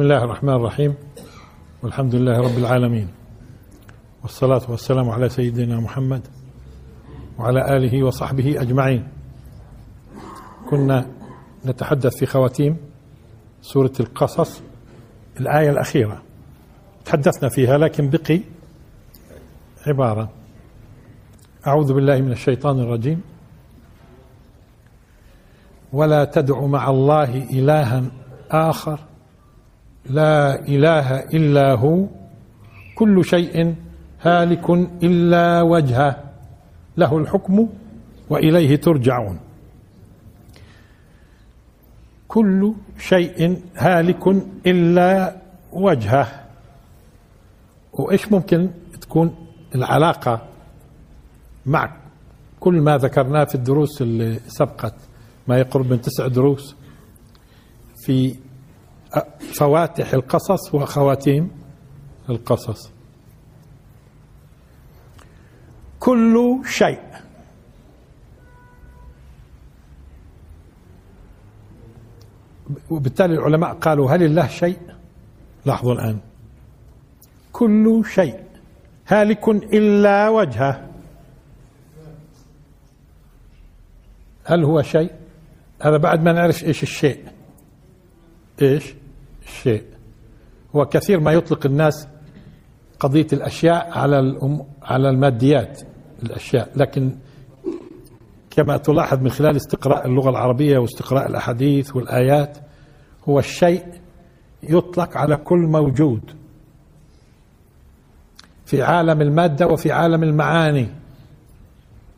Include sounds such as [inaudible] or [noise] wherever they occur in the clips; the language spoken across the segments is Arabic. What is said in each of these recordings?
بسم الله الرحمن الرحيم. والحمد لله رب العالمين. والصلاة والسلام على سيدنا محمد وعلى آله وصحبه أجمعين. كنا نتحدث في خواتيم سورة القصص الآية الأخيرة. تحدثنا فيها لكن بقي عبارة. أعوذ بالله من الشيطان الرجيم. ولا تدع مع الله إلها آخر. لا إله إلا هو كل شيء هالك إلا وجهه له الحكم وإليه ترجعون. كل شيء هالك إلا وجهه. وإيش ممكن تكون العلاقة مع كل ما ذكرناه في الدروس اللي سبقت ما يقرب من تسع دروس في فواتح القصص وخواتيم القصص. كل شيء. وبالتالي العلماء قالوا هل الله شيء؟ لاحظوا الآن. كل شيء. هالك إلا وجهه. هل هو شيء؟ هذا بعد ما نعرف إيش الشيء. إيش؟ الشيء هو كثير ما يطلق الناس قضية الأشياء على الأم على الماديات الأشياء. لكن كما تلاحظ من خلال استقراء اللغة العربية واستقراء الأحاديث والآيات هو الشيء يطلق على كل موجود في عالم المادة وفي عالم المعاني.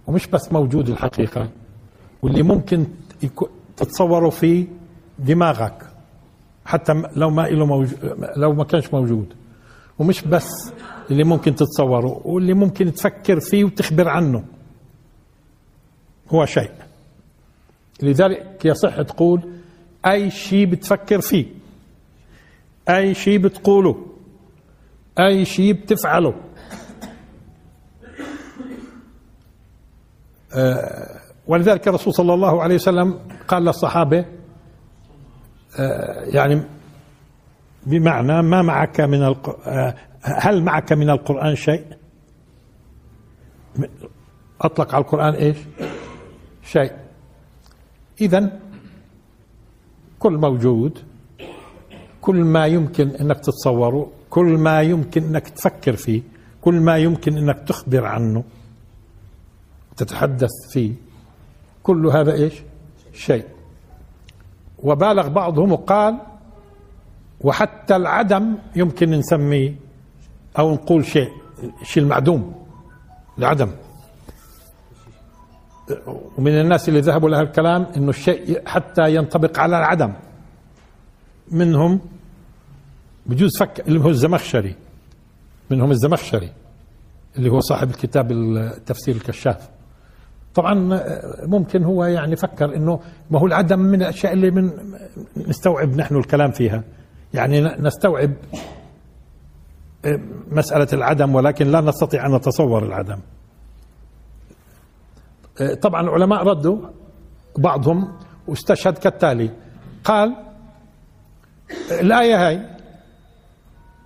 ومش بس موجود الحقيقة واللي ممكن تتصوره في دماغك. حتى لو ما له موجود لو ما كانش موجود. ومش بس اللي ممكن تتصوره واللي ممكن تفكر فيه وتخبر عنه. هو شيء. لذلك يصح تقول أي شيء بتفكر فيه أي شيء بتقوله أي شيء بتفعله. آه ولذلك الرسول صلى الله عليه وسلم قال للصحابة آه يعني بمعنى ما معك من. آه هل معك من القرآن شيء؟ أطلق على القرآن إيش؟ شيء إذا كل موجود كل ما يمكن أنك تتصوره كل ما يمكن أنك تفكر فيه كل ما يمكن أنك تخبر عنه تتحدث فيه كل هذا إيش شيء وبالغ بعضهم وقال وحتى العدم يمكن نسميه أو نقول شيء شيء المعدوم العدم. ومن الناس اللي ذهبوا لهذا الكلام إنه الشيء حتى ينطبق على العدم. منهم بجوز فك اللي هو الزمخشري. منهم الزمخشري اللي هو صاحب الكتاب التفسير الكشاف. طبعا ممكن هو يعني فكر إنه ما هو العدم من الأشياء اللي من نستوعب نحن الكلام فيها. يعني نستوعب مسألة العدم ولكن لا نستطيع أن نتصور العدم. طبعا العلماء ردوا بعضهم واستشهد كالتالي. قال الآية هاي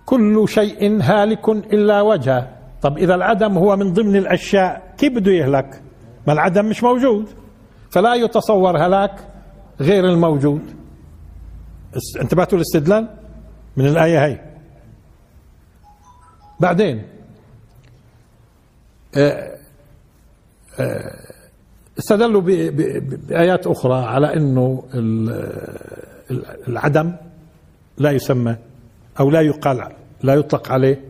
كل شيء هالك إلا وجهه. طب إذا العدم هو من ضمن الأشياء كيف بده يهلك؟ ما العدم مش موجود. فلا يتصور هلاك غير الموجود. انتبهتوا الاستدلال من الآية هاي بعدين استدلوا بآيات أخرى على أنه العدم لا يسمى أو لا يقال لا يطلق عليه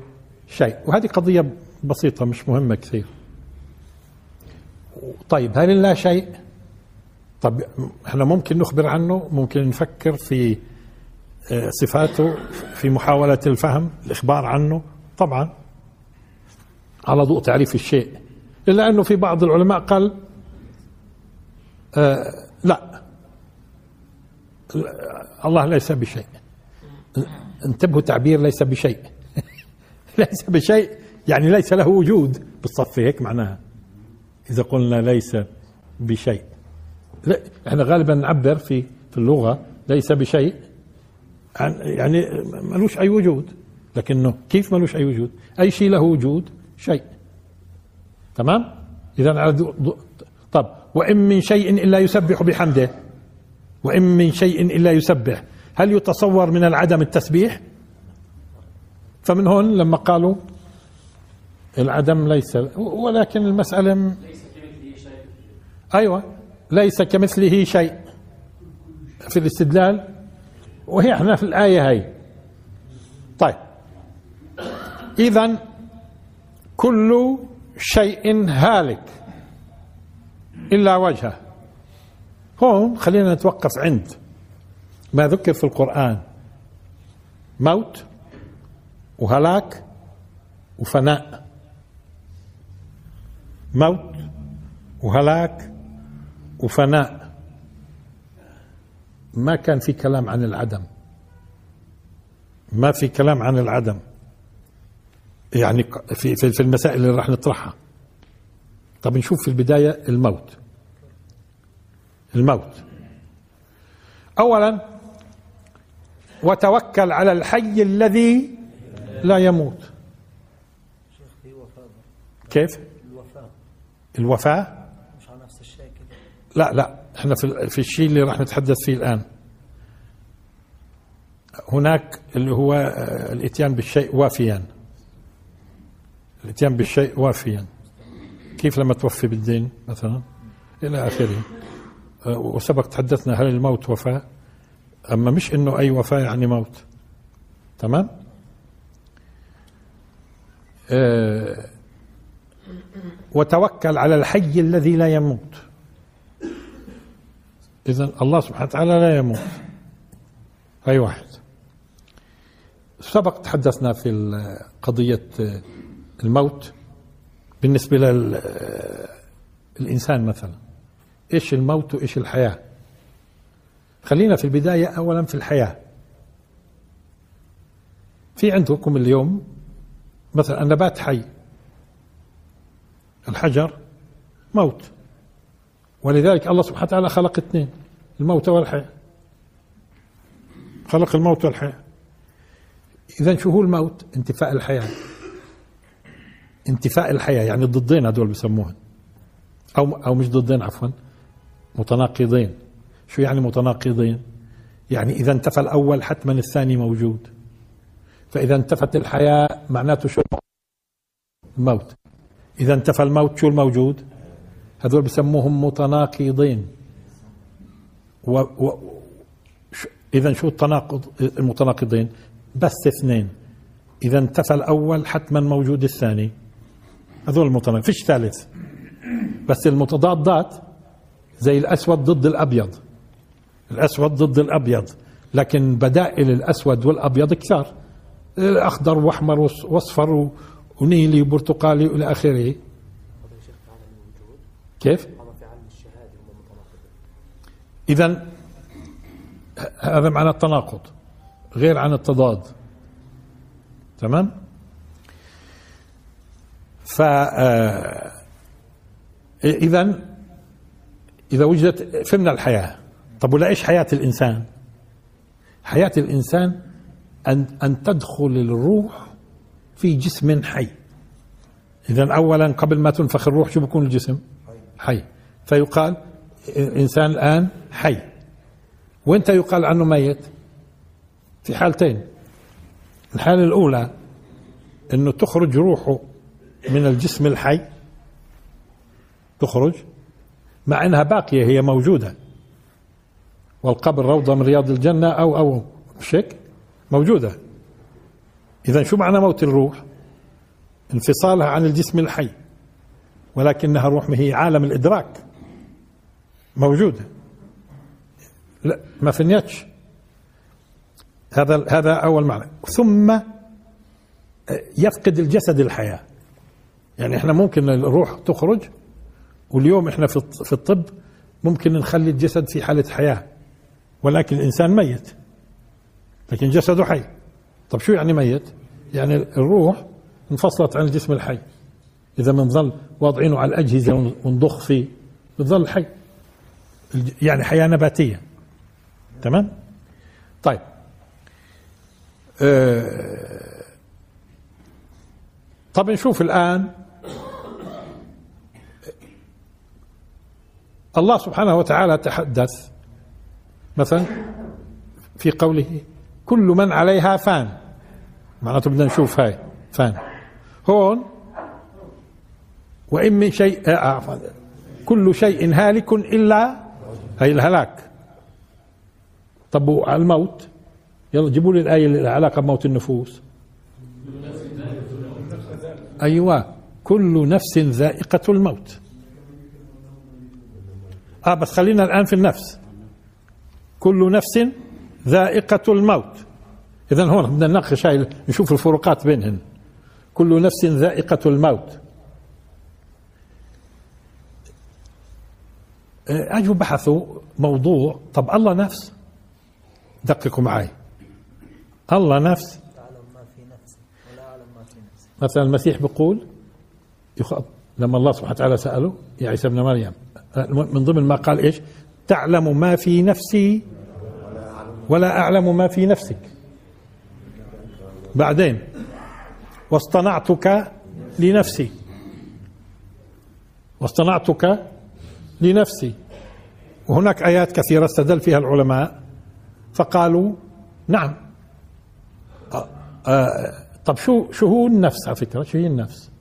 شيء. وهذه قضية بسيطة مش مهمة كثير. طيب هل لا شيء؟ طب إحنا ممكن نخبر عنه؟ ممكن نفكر في صفاته في محاولة الفهم الإخبار عنه؟ طبعا. على ضوء تعريف الشيء. إلا أنه في بعض العلماء قال آه لا. الله ليس بشيء. انتبهوا تعبير ليس بشيء. [laughs] ليس بشيء يعني ليس له وجود. بالصف هيك معناها. إذا قلنا ليس بشيء. لا إحنا غالبا نعبر في في اللغة ليس بشيء. يعني ملوش أي وجود. لكنه كيف ملوش أي وجود؟ أي شيء له وجود شيء. تمام؟ إذا على طب وإن من شيء إلا يسبح بحمده. وإن من شيء إلا يسبح. هل يتصور من العدم التسبيح؟ فمن هون لما قالوا العدم ليس ولكن المسألة ليس كمثله شيء أيوة ليس كمثله شيء في الاستدلال وهي إحنا في الآية هاي طيب. إذا كل شيء هالك إلا وجهه. هون خلينا نتوقف عند ما ذكر في القرآن. موت وهلاك وفناء. موت وهلاك وفناء. ما كان في كلام عن العدم. ما في كلام عن العدم. يعني في في المسائل اللي راح نطرحها. طب نشوف في البداية الموت. الموت. أولا وتوكل على الحي الذي لا يموت. كيف؟ الوفاة؟ مش على نفس الشيء كده لا لا إحنا في في الشيء اللي راح نتحدث فيه الآن. هناك اللي هو آه، الإتيان بالشيء وافيا. الإتيان بالشيء وافيا. كيف لما توفي بالدين مثلا؟ إلى آخره. آه، وسبق تحدثنا هل الموت وفاة؟ أما مش إنه أي وفاة يعني موت. تمام؟ آه، وتوكل على الحي الذي لا يموت. اذا الله سبحانه وتعالى لا يموت. أي واحد. سبق تحدثنا في قضية الموت. بالنسبة للإنسان مثلا. إيش الموت وإيش الحياة؟ خلينا في البداية أولا في الحياة. في عندكم اليوم مثلا النبات حي. الحجر موت. ولذلك الله سبحانه وتعالى خلق اثنين الموت والحياة. خلق الموت والحياة. إذا شو هو الموت؟ انتفاء الحياة. انتفاء الحياة يعني ضدين هذول بسموهن. أو أو مش ضدين عفوا. متناقضين. شو يعني متناقضين؟ يعني إذا انتفى الأول حتما الثاني موجود. فإذا انتفت الحياة معناته شو؟ الموت. إذا انتفى الموت شو الموجود؟ هذول بسموهم متناقضين. و, و إذا شو التناقض؟ المتناقضين. بس اثنين. إذا انتفى الأول حتما موجود الثاني. هذول المتناقض. فيش ثالث. بس المتضادات زي الأسود ضد الأبيض. الأسود ضد الأبيض. لكن بدائل الأسود والأبيض كثار. الأخضر وأحمر وأصفر ونيلي وبرتقالي إلى آخره. كيف؟ إذا هذا معنى التناقض غير عن التضاد. تمام؟ ف آه، اذا إذا وجدت فهمنا الحياة. طب ولا إيش حياة الإنسان؟ حياة الإنسان أن أن تدخل الروح في جسم حي. اذا اولا قبل ما تنفخ الروح شو بيكون الجسم؟ حي. فيقال الانسان الآن حي. وانت يقال عنه ميت؟ في حالتين. الحالة الأولى أنه تخرج روحه من الجسم الحي. تخرج مع أنها باقية هي موجودة. والقبر روضة من رياض الجنة أو أو شك موجودة. إذا شو معنى موت الروح؟ انفصالها عن الجسم الحي ولكنها روح هي عالم الإدراك. موجودة. لا ما فنيتش. هذا هذا أول معنى. ثم يفقد الجسد الحياة. يعني إحنا ممكن الروح تخرج واليوم إحنا في الطب ممكن نخلي الجسد في حالة حياة ولكن الإنسان ميت لكن جسده حي. طب شو يعني ميت؟ يعني الروح انفصلت عن الجسم الحي. إذا بنظل واضعينه على الأجهزة ونضخ فيه بتظل حي. يعني حياة نباتية. تمام؟ طيب. آه، طب نشوف الآن الله سبحانه وتعالى تحدث مثلا في قوله كل من عليها فان. معناته بدنا نشوف هاي. فان هون. وإن من شيء آه كل شيء هالك إلا هي الهلاك. طب الموت. يلا جيبوا لي الآية اللي علاقة بموت النفوس. أيوة. كل نفس ذائقة الموت. آه بس خلينا الآن في النفس. كل نفس ذائقة الموت. إذا هون بدنا نناقش هاي نشوف الفروقات بينهن. كل نفس ذائقة الموت. آه، اجوا بحثوا موضوع طب الله نفس؟ دققوا معي الله نفس؟ مثلا المسيح بيقول لما الله سبحانه وتعالى سأله يا عيسى ابن مريم من ضمن ما قال إيش؟ تعلم ما في نفسي ولا أعلم ما في نفسك. بعدين. واصطنعتك لنفسي. واصطنعتك لنفسي. وهناك آيات كثيرة استدل فيها العلماء. فقالوا نعم. طب شو شو هو النفس على فكرة؟ شو هي النفس؟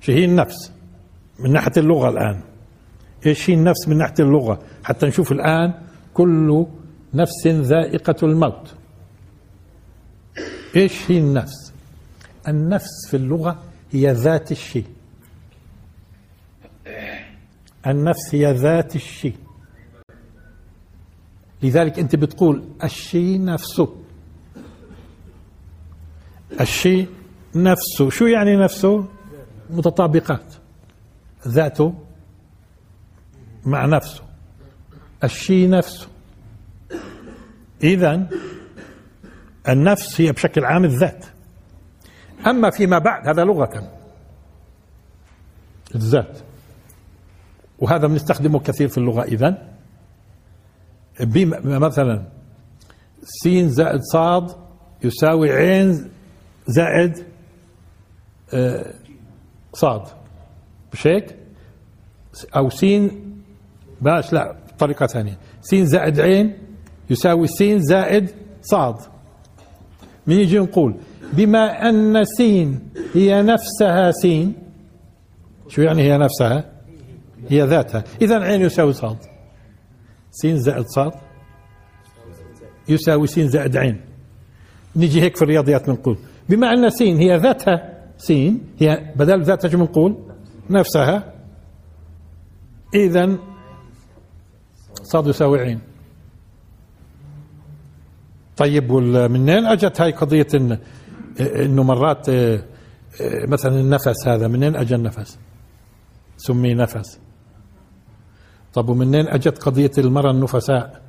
شو هي النفس؟ من ناحية اللغة الآن. إيش هي النفس من ناحية اللغة؟ حتى نشوف الآن كل نفس ذائقة الموت. إيش هي النفس؟ النفس في اللغة هي ذات الشيء. النفس هي ذات الشيء. لذلك أنت بتقول الشيء نفسه. الشيء نفسه. شو يعني نفسه؟ متطابقات. ذاته مع نفسه. الشيء نفسه. اذا النفس هي بشكل عام الذات. أما فيما بعد هذا لغة. الذات. وهذا بنستخدمه كثير في اللغة إذا مثلا سين زائد صاد يساوي عين زائد آه، صاد. مش هيك؟ أو سين باش لا بطريقة ثانية. سين زائد عين يساوي سين زائد صاد. من يجي نقول بما أن سين هي نفسها سين. شو يعني هي نفسها؟ هي ذاتها. إذا عين يساوي صاد. سين زائد صاد يساوي سين زائد عين. نيجي هيك في الرياضيات بنقول بما أن سين هي ذاتها سين هي بدل ذاتها شو بنقول؟ نفسها. إذا صاد يساوي عين. طيب منين أجت هاي قضية إن إنه مرات آه، آه، مثلا النفس هذا منين أجى النفس؟ سمي نفس. طب ومنين أجت قضية المرأة النفساء؟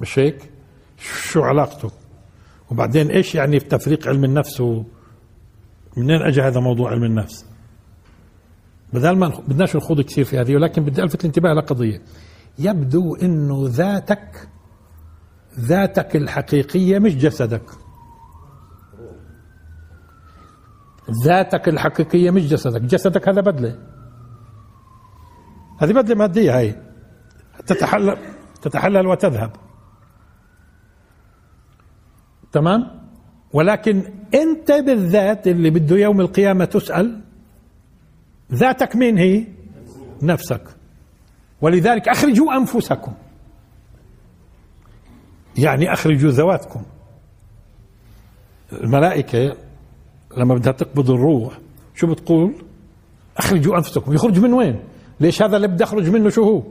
مش هيك؟ شو علاقته؟ وبعدين إيش يعني في تفريق علم النفس؟ منين أجى هذا موضوع علم النفس؟ بدل ما بدناش نخوض كثير في هذه ولكن بدي ألفت الانتباه لقضية. يبدو إنه ذاتك ذاتك الحقيقية مش جسدك. ذاتك الحقيقية مش جسدك. جسدك هذا بدلة. هذه بدلة مادية هاي. تتحلل تتحلل وتذهب. تمام؟ ولكن أنت بالذات اللي بده يوم القيامة تسأل ذاتك مين هي؟ نفسك. ولذلك أخرجوا أنفسكم. يعني أخرجوا ذواتكم. الملائكة لما بدها تقبض الروح شو بتقول؟ أخرجوا أنفسكم. يخرج من وين؟ ليش هذا اللي بدي أخرج منه شو هو؟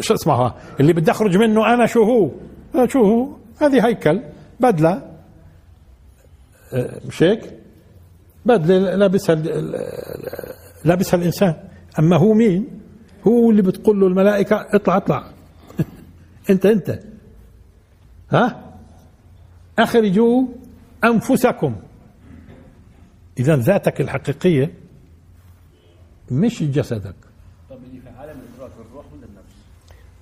شو اسمها؟ اللي بدي أخرج منه أنا شو هو؟ آه، شو هو؟ هذه هيكل بدلة. آه، مش هيك؟ بدلة لابسها لابسها الإنسان. أما هو مين؟ هو اللي بتقول له الملائكة اطلع اطلع. [laughs] أنت أنت. ها؟ أخرجوا أنفسكم. اذا ذاتك الحقيقية مش جسدك.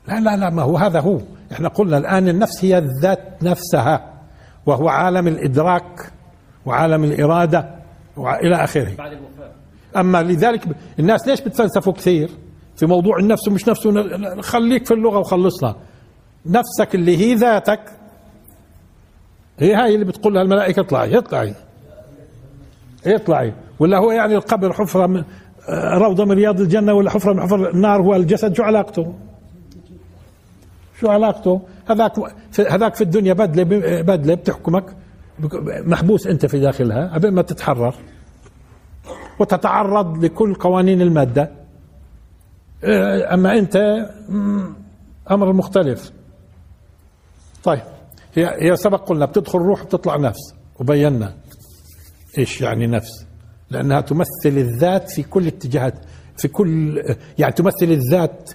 لا لا لا ما هو هذا هو. إحنا قلنا الآن النفس هي الذات نفسها وهو عالم الإدراك وعالم الإرادة وإلى آخره. بعد الوفاة. أما لذلك الناس ليش بتفلسفوا كثير؟ في موضوع النفس ومش نفسه خليك في اللغة وخلصنا نفسك اللي هي ذاتك هي هاي اللي بتقول لها الملائكة اطلعي اطلعي. اطلعي. ولا هو يعني القبر حفرة من روضة من رياض الجنة ولا حفرة من حفر النار هو الجسد؟ شو علاقته؟ شو علاقته؟ هذاك هذاك في الدنيا بدلة بدلة بتحكمك. محبوس أنت في داخلها. قبل ما تتحرر. وتتعرض لكل قوانين المادة. أما أنت أمر مختلف. طيب. هي هي سبق قلنا بتدخل روح بتطلع نفس وبينا إيش يعني نفس؟ لأنها تمثل الذات في كل اتجاهات في كل يعني تمثل الذات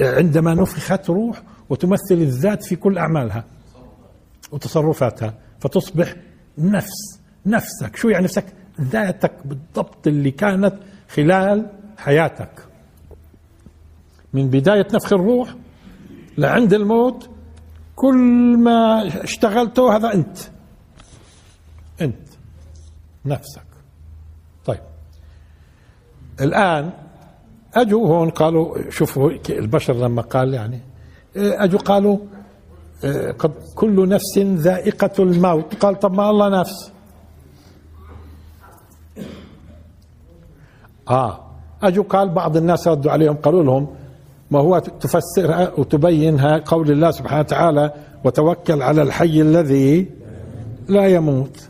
عندما نفخت روح وتمثل الذات في كل أعمالها وتصرفاتها فتصبح نفس نفسك. شو يعني نفسك؟ ذاتك بالضبط اللي كانت خلال حياتك. من بداية نفخ الروح لعند الموت كل ما اشتغلته هذا أنت. أنت. نفسك. طيب. الآن اجوا هون قالوا شوفوا البشر لما قال يعني اجوا قالوا قد كل نفس ذائقة الموت. قال طب ما الله نفس. آه. اجوا قال بعض الناس ردوا عليهم قالوا لهم ما هو تفسرها وتبينها قول الله سبحانه وتعالى وتوكل على الحي الذي لا يموت.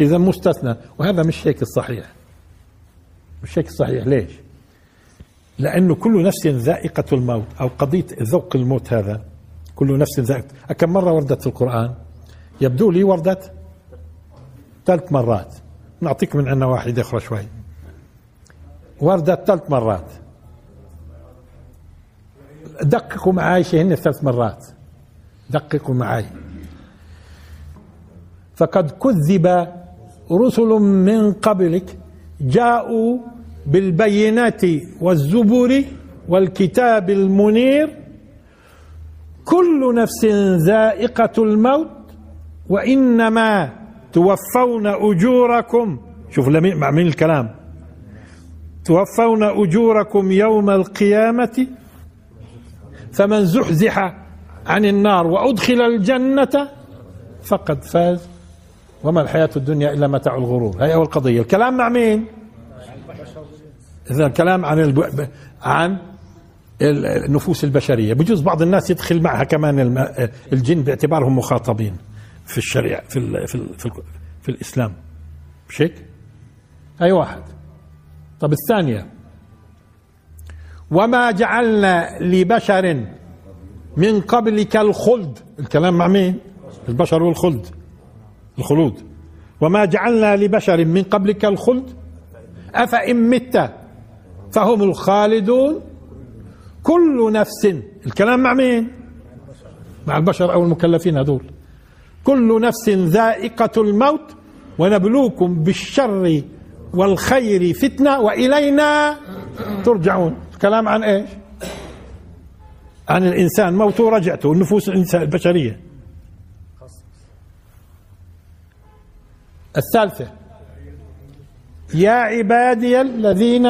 إذا مستثنى وهذا مش هيك الصحيح. مش هيك الصحيح ليش؟ لأنه كل نفس ذائقة الموت أو قضية ذوق الموت هذا كل نفس ذائقة. كم مرة وردت في القرآن؟ يبدو لي وردت ثلاث مرات. نعطيك من عنا واحد أخرى شوي. وردت ثلاث مرات. دققوا معي هن ثلاث مرات. دققوا معي فقد كذب رسل من قبلك جاءوا بالبينات والزبر والكتاب المنير. كل نفس ذائقة الموت وإنما توفون أجوركم. شوف مع مين الكلام. توفون أجوركم يوم القيامة. فمن زحزح عن النار وأدخل الجنة فقد فاز. وما الحياة الدنيا إلا متاع الغرور. هي أول قضية. الكلام مع مين؟ إذا الكلام عن الب... عن النفوس البشرية. بجوز بعض الناس يدخل معها كمان الجن باعتبارهم مخاطبين في الشريعة في ال... في ال... في, ال... في الإسلام. مش هيك؟ أي واحد. طب الثانية. وما جعلنا لبشر من قبلك الخلد الكلام مع مين؟ البشر والخلد الخلود. وما جعلنا لبشر من قبلك الخلد أفإن مت فهم الخالدون. كل نفس الكلام مع مين؟ مع البشر أو المكلفين هذول. كل نفس ذائقة الموت ونبلوكم بالشر والخير فتنة وإلينا ترجعون. الكلام عن إيش؟ عن الإنسان موته رجعته النفوس البشرية. الثالثة. يا عبادي الذين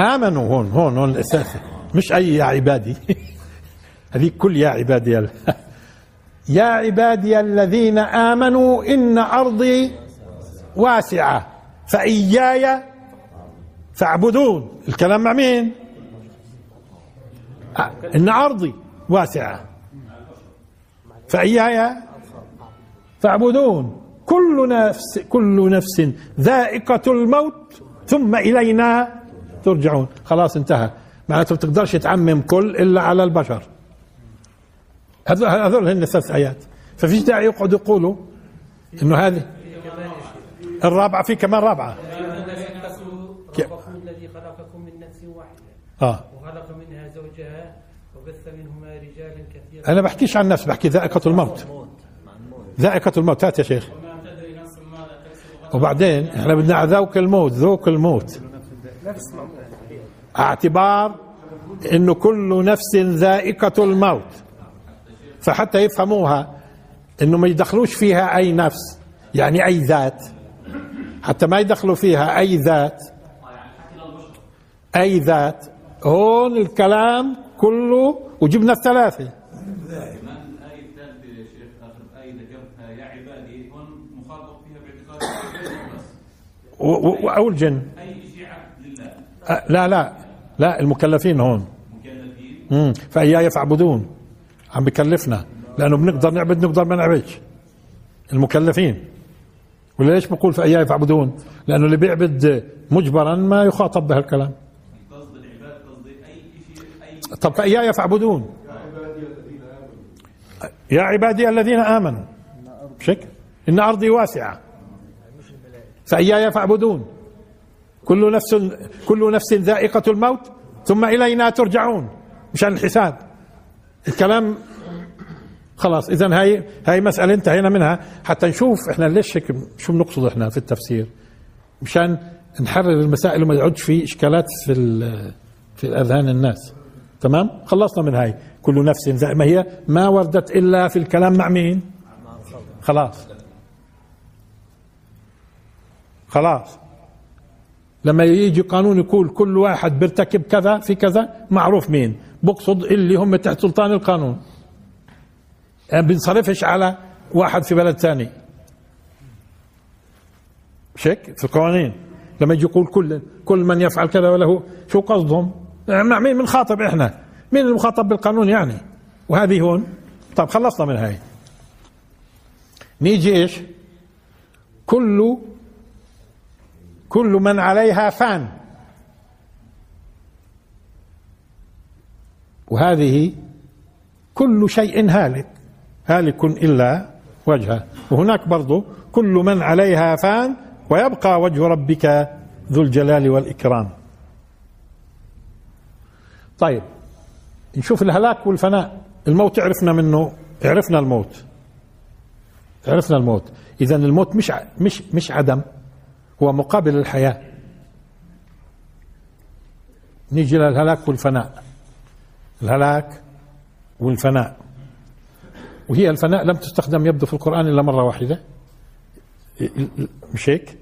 آمنوا. هون هون هون الأساسي مش أي يا عبادي. [laughs] هذه كل يا عبادي [laughs] يا عبادي الذين آمنوا إن أرضي واسعة فإياي فاعبدون. الكلام مع مين؟ إن أرضي واسعة. فإياي فاعبدون. كل نفس كل نفس ذائقة الموت ثم إلينا ترجعون. خلاص انتهى. معناته بتقدرش تعمم كل إلا على البشر. هذول هن ثلاث آيات. ففيش داعي يقعدوا يقولوا إنه هذه الرابعة في كمان رابعة الذي خلقكم من نفس واحدة آه. وخلق منها زوجها وبث منهما رجالا كثيرا. أنا بحكيش عن نفس بحكي ذائقة الموت. ذائقة الموت. هات يا شيخ. وبعدين إحنا بدنا ذوق الموت ذوق الموت. اعتبار إنه كل نفس ذائقة الموت. فحتى يفهموها إنه ما يدخلوش فيها أي نفس يعني أي ذات. حتى ما يدخلوا فيها أي ذات أي ذات. هون الكلام كله وجبنا الثلاثة. من آية الثالثة يا شيخ آخر آية ذكرتها يا عبادي هون مخاطب فيها باعتقاد بس و- و- أو الجن لا لا لا المكلفين هون. مكلفين. فإياي فاعبدون عم بكلفنا. لأنه بنقدر نعبد نقدر ما نعبدش. المكلفين. ولا ليش بقول فإياي فاعبدون لأنه اللي بيعبد مجبرا ما يخاطب بهالكلام قصد العباد قصد أي شيء أي طب فإياي فاعبدون؟ يا عبادي الذين آمنوا. شك؟ إن أرضي واسعة. فإياي فاعبدون. كل نفس كل نفس ذائقة الموت ثم إلينا ترجعون. مشان الحساب. الكلام خلاص إذا هاي هاي مسألة انتهينا منها. حتى نشوف إحنا ليش هيك شو بنقصد إحنا في التفسير؟ مشان نحرر المسائل وما يقعدش في إشكالات في في الأذهان الناس. تمام؟ خلصنا من هاي. كل نفس ذا- ما هي ما وردت إلا في الكلام مع مين؟ خلاص. خلاص. لما يجي قانون يقول كل واحد بيرتكب كذا في كذا معروف مين؟ بقصد اللي هم تحت سلطان القانون. يعني بنصرفش على واحد في بلد ثاني. شك؟ في القوانين. لما يجي يقول كل كل من يفعل كذا وله شو قصدهم؟ يعني مع مين بنخاطب إحنا؟ مين المخاطب بالقانون يعني؟ وهذه هون. طب خلصنا من هاي. نيجي إيش؟ كل كل من عليها فان. وهذه كل شيء هالك هالك إلا وجهه. وهناك برضو كل من عليها فان ويبقى وجه ربك ذو الجلال والإكرام. طيب نشوف الهلاك والفناء. الموت عرفنا منه عرفنا الموت. عرفنا الموت. إذا الموت مش مش مش عدم هو مقابل الحياة. نيجي للهلاك والفناء. الهلاك والفناء. وهي الفناء لم تستخدم يبدو في القرآن إلا مرة واحدة. مش هيك؟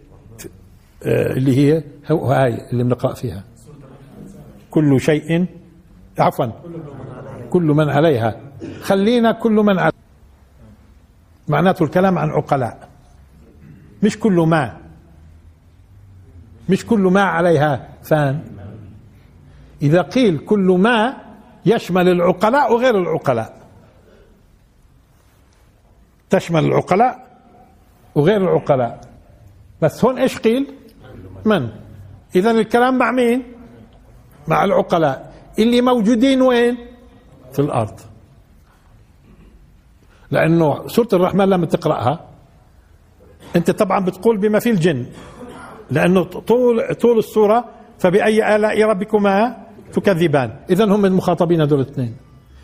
آه، اللي هي هاي اللي بنقرأ فيها. كل شيء عفوا. كل من عليها. خلينا كل من عليها معناته الكلام عن عقلاء. مش كل ما. مش كل ما عليها فان. إذا قيل كل ما يشمل العقلاء وغير العقلاء. تشمل العقلاء وغير العقلاء. بس هون إيش قيل؟ من؟ اذا الكلام مع مين؟ مع العقلاء. اللي موجودين وين؟ في الأرض. لأنه سورة الرحمن لما تقرأها أنت طبعا بتقول بما في الجن. لأنه طول طول السورة فبأي آلاء ربكما تكذبان؟ اذا هم المخاطبين هذول الاثنين.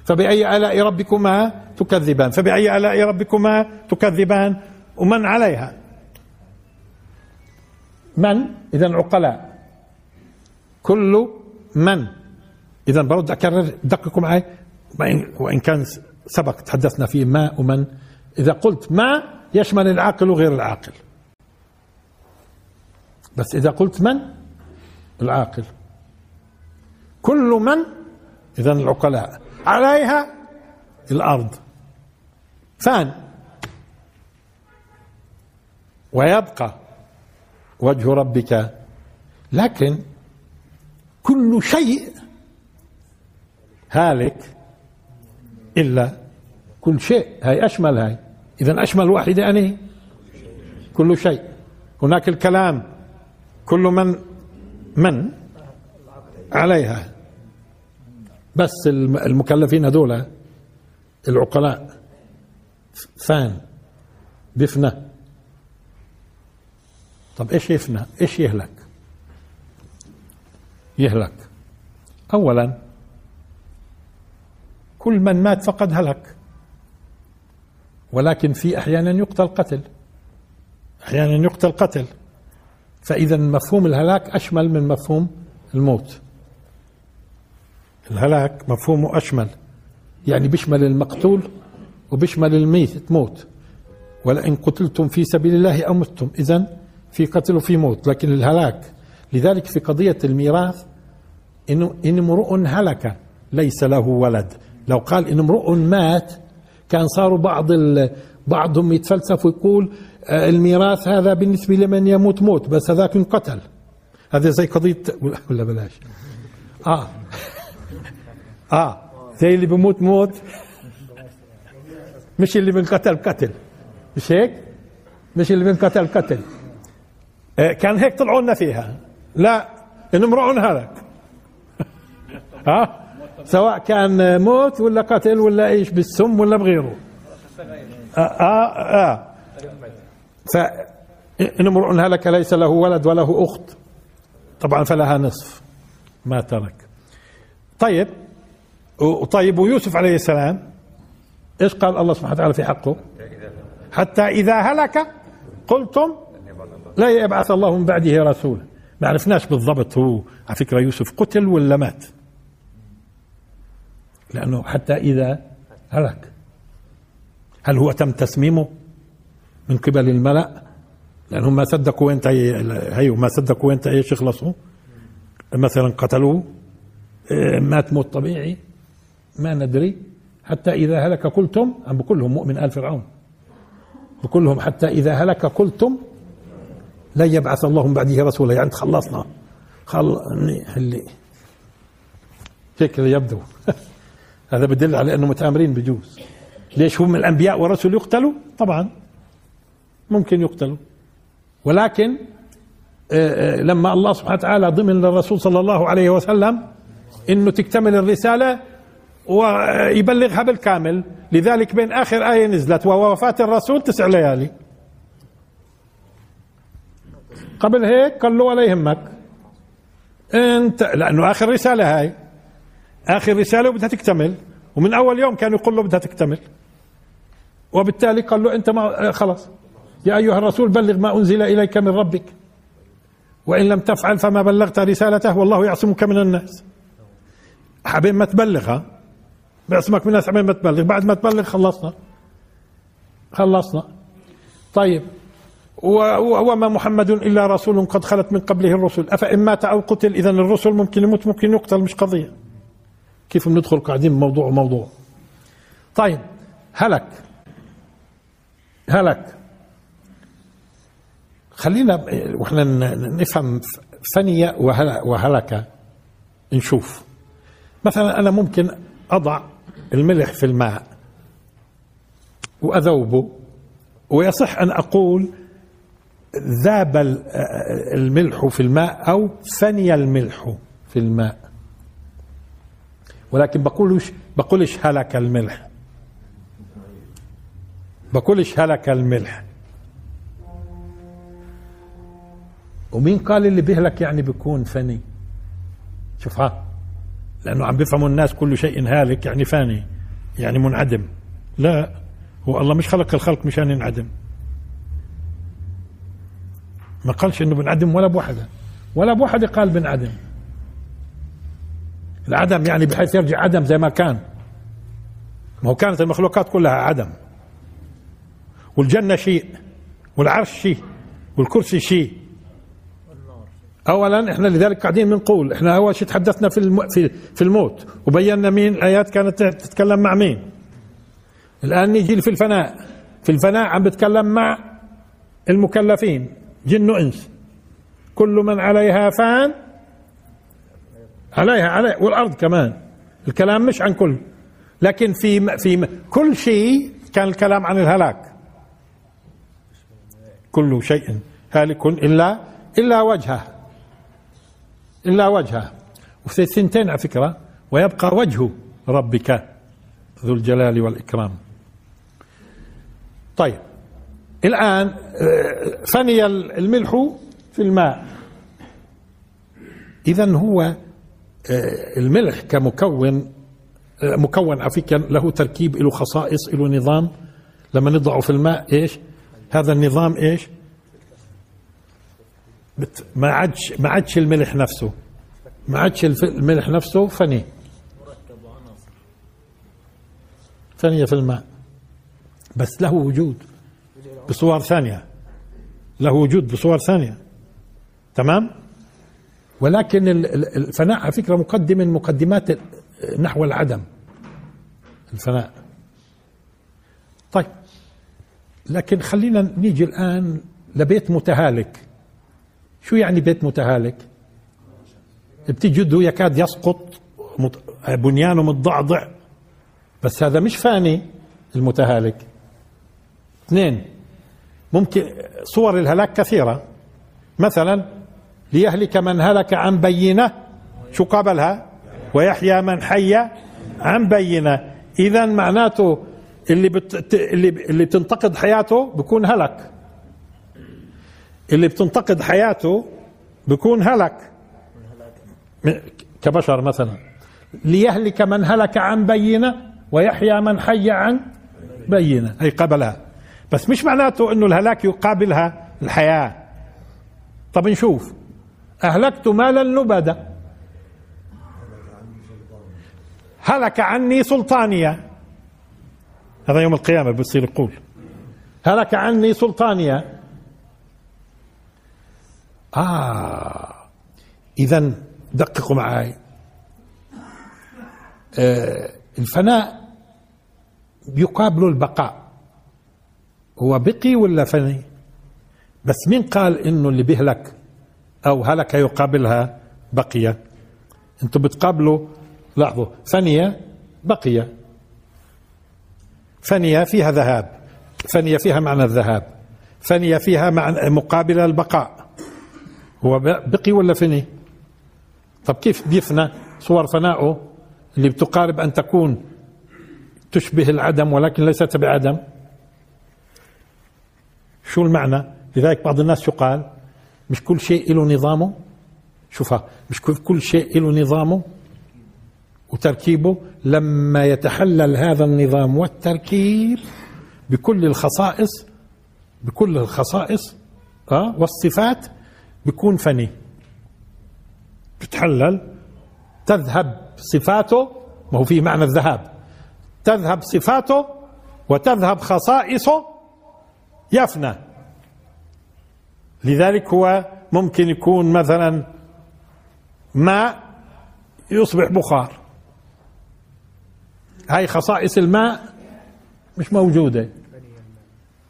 فبأي آلاء ربكما تكذبان؟ فبأي آلاء ربكما تكذبان؟ ومن عليها؟ من؟ اذا عقلاء. كل من؟ اذا برد أكرر دققوا معي وان كان سبق تحدثنا فيه ما ومن. إذا قلت ما يشمل العاقل وغير العاقل. بس إذا قلت من؟ العاقل. كل من؟ اذا العقلاء. عليها الأرض. فان. ويبقى وجه ربك. لكن كل شيء هالك إلا كل شيء. هاي أشمل هاي. اذا أشمل واحدة أني؟ كل شيء. هناك الكلام. كل من من عليها. بس الم- المكلفين هذول العقلاء. فان. بيفنى طب إيش يفنى؟ إيش يهلك؟ يهلك. اولا كل من مات فقد هلك. ولكن في أحيانا يقتل قتل. أحيانا يقتل قتل. فإذا مفهوم الهلاك أشمل من مفهوم الموت. الهلاك مفهومه أشمل. يعني بيشمل المقتول وبيشمل الميت موت ولئن قتلتم في سبيل الله أو متم إذا في قتل وفي موت. لكن الهلاك لذلك في قضية الميراث إن امرؤ هلك ليس له ولد. لو قال إن امرؤ مات كان صاروا بعض ال... بعضهم يتفلسف ويقول آه، الميراث هذا بالنسبة لمن يموت موت بس هذاك انقتل هذا زي قضية [laughs] ولا بلاش؟ آه. [laughs] آه. زي اللي بموت موت. مش اللي بنقتل قتل مش هيك؟ مش اللي بنقتل قتل آه، كان هيك طلعوا لنا فيها. لا إن امرؤ هلك. [laughs] ها سواء كان موت ولا قتل ولا إيش بالسم ولا بغيره. آه آه, آه. فإن امرؤ هلك ليس له ولد وله أخت. طبعا فلها نصف ما ترك. طيب طيب ويوسف عليه السلام إيش قال الله سبحانه وتعالى في حقه؟ حتى إذا هلك قلتم لا يبعث الله من بعده رسولا. ما عرفناش بالضبط هو على فكرة يوسف قتل ولا مات. لأنه حتى إذا هلك. هل هو تم تسميمه من قبل الملأ؟ لأنهم ما صدقوا وين هي ما صدقوا وين إيش يخلصوا مثلا قتلوه. إيه، مات موت طبيعي. ما ندري. حتى إذا هلك قلتم أم بكلهم مؤمن آل فرعون؟ بكلهم حتى إذا هلك قلتم لن يبعث الله من بعده رسولا. يعني تخلصنا. خل اللي هيك يبدو. [laughs] هذا بدل على أنه متآمرين بجوز. ليش هم الأنبياء والرسل يقتلوا؟ طبعا. ممكن يقتلوا. ولكن آه، آه، لما الله سبحانه وتعالى ضمن للرسول صلى الله عليه وسلم إنه تكتمل الرسالة ويبلغها بالكامل. لذلك بين آخر آية نزلت وهو وفاة الرسول تسع ليالي. قبل هيك قال له ولا يهمك انت لأنه آخر رسالة هاي. آخر رسالة وبدها تكتمل ومن أول يوم كان يقول له بدها تكتمل. وبالتالي قال له أنت ما خلاص. يا أيها الرسول بلغ ما أنزل إليك من ربك. وإن لم تفعل فما بلغت رسالته والله يعصمك من الناس. حبين ما تبلغها بيعصمك من الناس حبين ما تبلغ. بعد ما تبلغ خلصنا. خلصنا. طيب. وما محمد إلا رسول قد خلت من قبله الرسل. أفإن مات أو قتل اذا الرسل ممكن يموت ممكن يقتل مش قضية. كيف بندخل قاعدين موضوع موضوع طيب هلك. هلك. خلينا وإحنا نفهم ثانية وهلك. نشوف. مثلا أنا ممكن أضع الملح في الماء وأذوبه ويصح أن أقول ذاب الملح في الماء أو فني الملح في الماء. ولكن بقولش بقولش هلك الملح. بقولش هلك الملح. ومين قال اللي بيهلك يعني بيكون فني شوف ها لأنه عم بيفهموا الناس كل شيء هالك يعني فاني يعني منعدم. لا هو الله مش خلق الخلق مشان ينعدم. ما قالش إنه بنعدم ولا بوحدة. ولا بوحدة قال بنعدم. العدم يعني بحيث يرجع عدم زي ما كان. ما هو كانت المخلوقات كلها عدم. والجنة شيء والعرش شيء والكرسي شيء. اولا إحنا لذلك قاعدين بنقول إحنا أول شيء تحدثنا في. في في الموت وبينا مين الايات كانت تتكلم مع مين. الآن نيجي في الفناء. في الفناء عم بتكلم مع المكلفين جن وإنس. كل من عليها فان عليها عليها والأرض كمان. الكلام مش عن كل لكن في في كل شيء كان الكلام عن الهلاك. كل شيء هالك إلا إلا وجهه. إلا وجهه. وفي الثنتين على فكرة ويبقى وجه ربك ذو الجلال والإكرام. طيب الآن آه، فني الملح في الماء. اذا هو آه، الملح كمكون آه، مكون عفوا له تركيب له خصائص له نظام. لما نضعه في الماء إيش؟ هذا النظام إيش؟ ما عادش ما عادش الملح نفسه. ما عادش الملح نفسه فني. فنية في الماء. بس له وجود بصور ثانية. له وجود بصور ثانية. تمام؟ ولكن ال- ال- الفناء على فكرة مقدم من مقدمات نحو العدم. الفناء. طيب. لكن خلينا نيجي الآن لبيت متهالك. شو يعني بيت متهالك؟ بتجده يكاد يسقط بنيانه متضعضع. بس هذا مش فاني المتهالك. اثنين. ممكن صور الهلاك كثيرة. مثلا ليهلك من هلك عن بينة. شو قابلها؟ ويحيى من حي عن بينة. إذا معناته اللي بت... اللي اللي بتنتقد حياته بكون هلك. اللي بتنتقد حياته بكون هلك. كبشر مثلا. ليهلك من هلك عن بينة ويحيى من حي عن بينة. أي قبلها بس مش معناته أنه الهلاك يقابلها الحياة. طب نشوف. أهلكت مالا لبدا. هلك عني سلطانية. هذا يوم القيامة بصير يقول. هلك عني سلطانية. آه إذا دققوا معي آه الفناء يقابل البقاء. هو بقي ولا فني؟ بس مين قال إنه اللي بيهلك أو هلك يقابلها بقي أنتم بتقابلوا لاحظوا فنية بقي فنية فيها ذهاب فنية فيها معنى الذهاب فنية فيها معنى مقابل البقاء. هو بقي ولا فني؟ طب كيف بيفنى؟ صور فنائه اللي بتقارب أن تكون تشبه العدم ولكن ليست بعدم. شو المعنى؟ لذلك بعض الناس شو قال مش كل شيء له نظامه؟ شوفها مش كل- شيء له نظامه وتركيبه لما يتحلل هذا النظام والتركيب بكل الخصائص بكل الخصائص آه والصفات بيكون فني. بتحلل تذهب صفاته ما هو في معنى الذهاب تذهب صفاته وتذهب خصائصه يفنى. لذلك هو ممكن يكون مثلا ماء يصبح بخار. هاي خصائص الماء مش موجودة.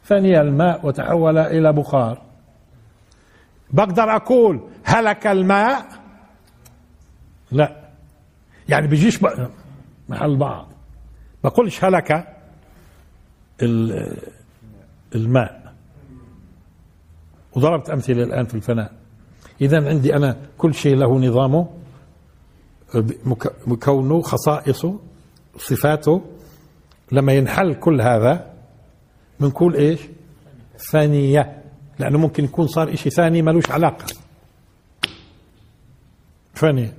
فني الماء وتحول إلى بخار. بقدر أقول هلك الماء؟ لا. يعني بيجيش محل بعض. بقولش هلك ال- الماء. وضربت أمثلة الآن في الفناء. إذا عندي أنا كل شيء له نظامه مك- مكونه خصائصه صفاته لما ينحل كل هذا بنقول إيش؟ فانية لأنه ممكن يكون صار إشي ثاني ملوش علاقة. فانية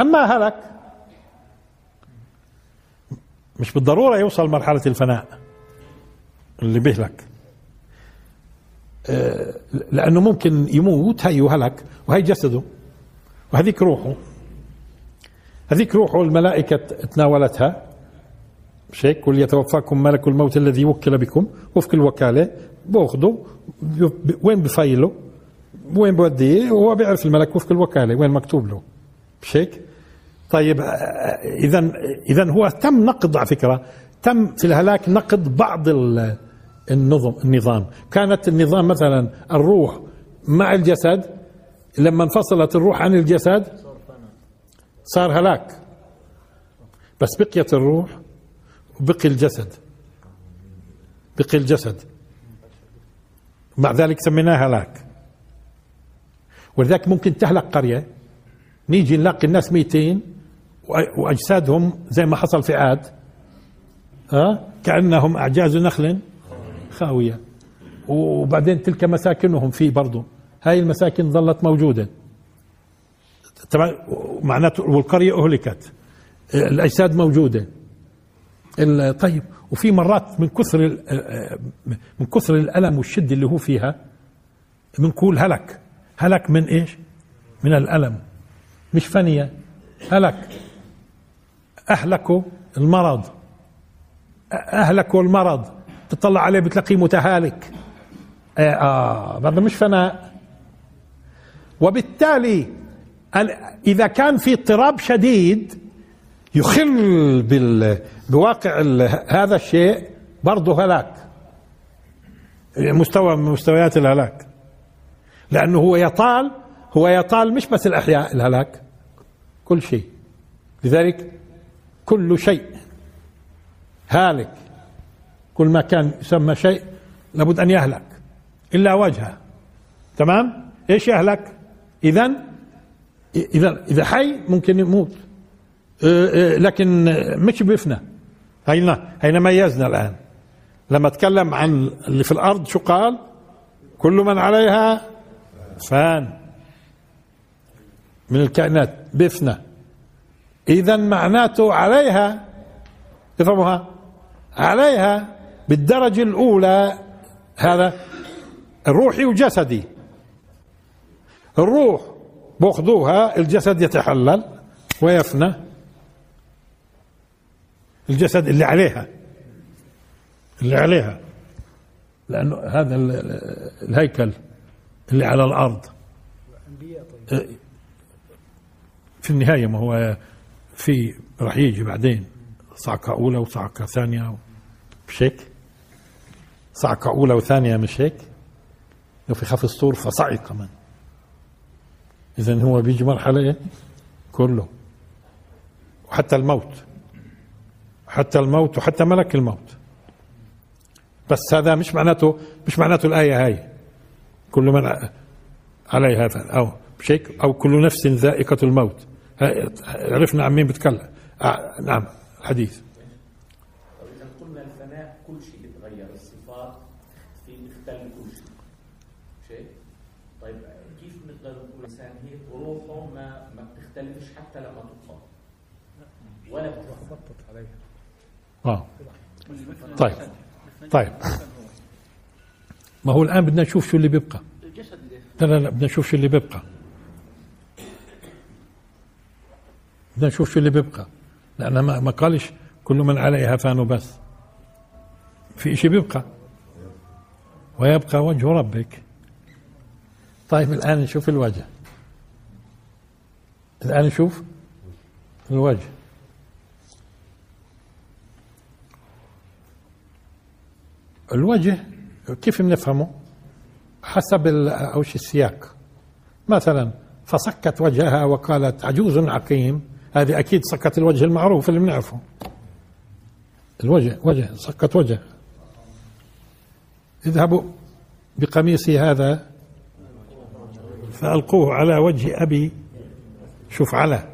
أما هلك مش بالضرورة يوصل مرحلة الفناء اللي بيهلك لأنه ممكن يموت هي وهلك وهي جسده وهذيك روحه. هذيك روحه الملائكة تناولتها. مش هيك قل يتوفاكم ملك الموت الذي وكل بكم وفق الوكالة باخده وين بفايله؟ وين بوديه؟ وهو بيعرف الملك وفق الوكالة وين مكتوب له. مش هيك طيب اذا اذا هو تم نقد على فكرة تم في الهلاك نقد بعض ال- النظم النظام. كانت النظام مثلا الروح مع الجسد لما انفصلت الروح عن الجسد صار هلاك. بس بقيت الروح وبقي الجسد بقي الجسد. مع ذلك سميناه هلاك. ولذلك ممكن تهلك قرية نيجي نلاقي الناس ميتين وأ- وأجسادهم زي ما حصل في عاد. ها؟ كأنهم أعجاز نخل. خاوية. وبعدين تلك مساكنهم في برضو. هاي المساكن ظلت موجودة. طبعا معناته والقرية أهلكت. الأجساد موجودة. طيب وفي مرات من كثر من كثر الألم والشدة اللي هو فيها بنقول هلك. هلك من إيش؟ من الألم. مش فنية. هلك. أهلكوا المرض. أهلكوا المرض. تطلع عليه بتلاقيه متهالك. آه, آه هذا مش فناء. وبالتالي إذا كان في اضطراب شديد يخل بال بواقع هذا الشيء برضه هلاك. مستوى من مستويات الهلاك. لأنه هو يطال هو يطال مش بس الأحياء الهلاك. كل شيء. لذلك كل شيء هالك. كل ما كان يسمى شيء لابد أن يهلك إلا وجهه. تمام؟ إيش يهلك؟ إذا إذا إذا حي ممكن يموت. إيه، إيه، لكن مش بيفنى. هينا هينا ميزنا الآن. لما تكلم عن اللي في الأرض شو قال؟ كل من عليها فان. من الكائنات بيفنى. إذا معناته عليها افهموها عليها بالدرجة الأولى هذا الروحي وجسدي. الروح بأخذوها الجسد يتحلل ويفنى. الجسد اللي عليها اللي عليها. لأنه هذا الهيكل اللي على الأرض. في النهاية ما هو في راح يجي بعدين صعقة أولى وصعقة ثانية هيك؟ صعقة أولى وثانية مش هيك؟ وفي خف الصور فصعق كمان. إذا هو بيجي مرحلة إيه؟ كله. وحتى الموت. حتى الموت وحتى ملك الموت. بس هذا مش معناته مش معناته الآية هاي. كل من عليها أو شيء أو كل نفس ذائقة الموت. عرفنا عن مين بتكلم. آه نعم حديث إذا قلنا الفناء كل شيء يتغير الصفات في اختل كل شيء شيء طيب كيف نقدر نقول الإنسان هيك وروحه ما ما بتختلفش حتى لما تطلق ولا بتخبطت عليها آه طيب. طيب. ما هو الآن بدنا نشوف شو اللي بيبقى. لا لا لا بدنا نشوف شو اللي بيبقى. بدنا نشوف شو اللي بيبقى. لأن ما, ما قالش كل من عليها فان بس في شيء بيبقى. ويبقى وجه ربك. طيب الآن نشوف الوجه. الآن نشوف الوجه. الوجه كيف بنفهمه؟ حسب أوش السياق. مثلا فصكت وجهها وقالت عجوز عقيم. هذه أكيد صكت الوجه المعروف اللي بنعرفه. الوجه وجه صكت وجه. اذهبوا بقميصي هذا. فألقوه على وجه أبي شوف على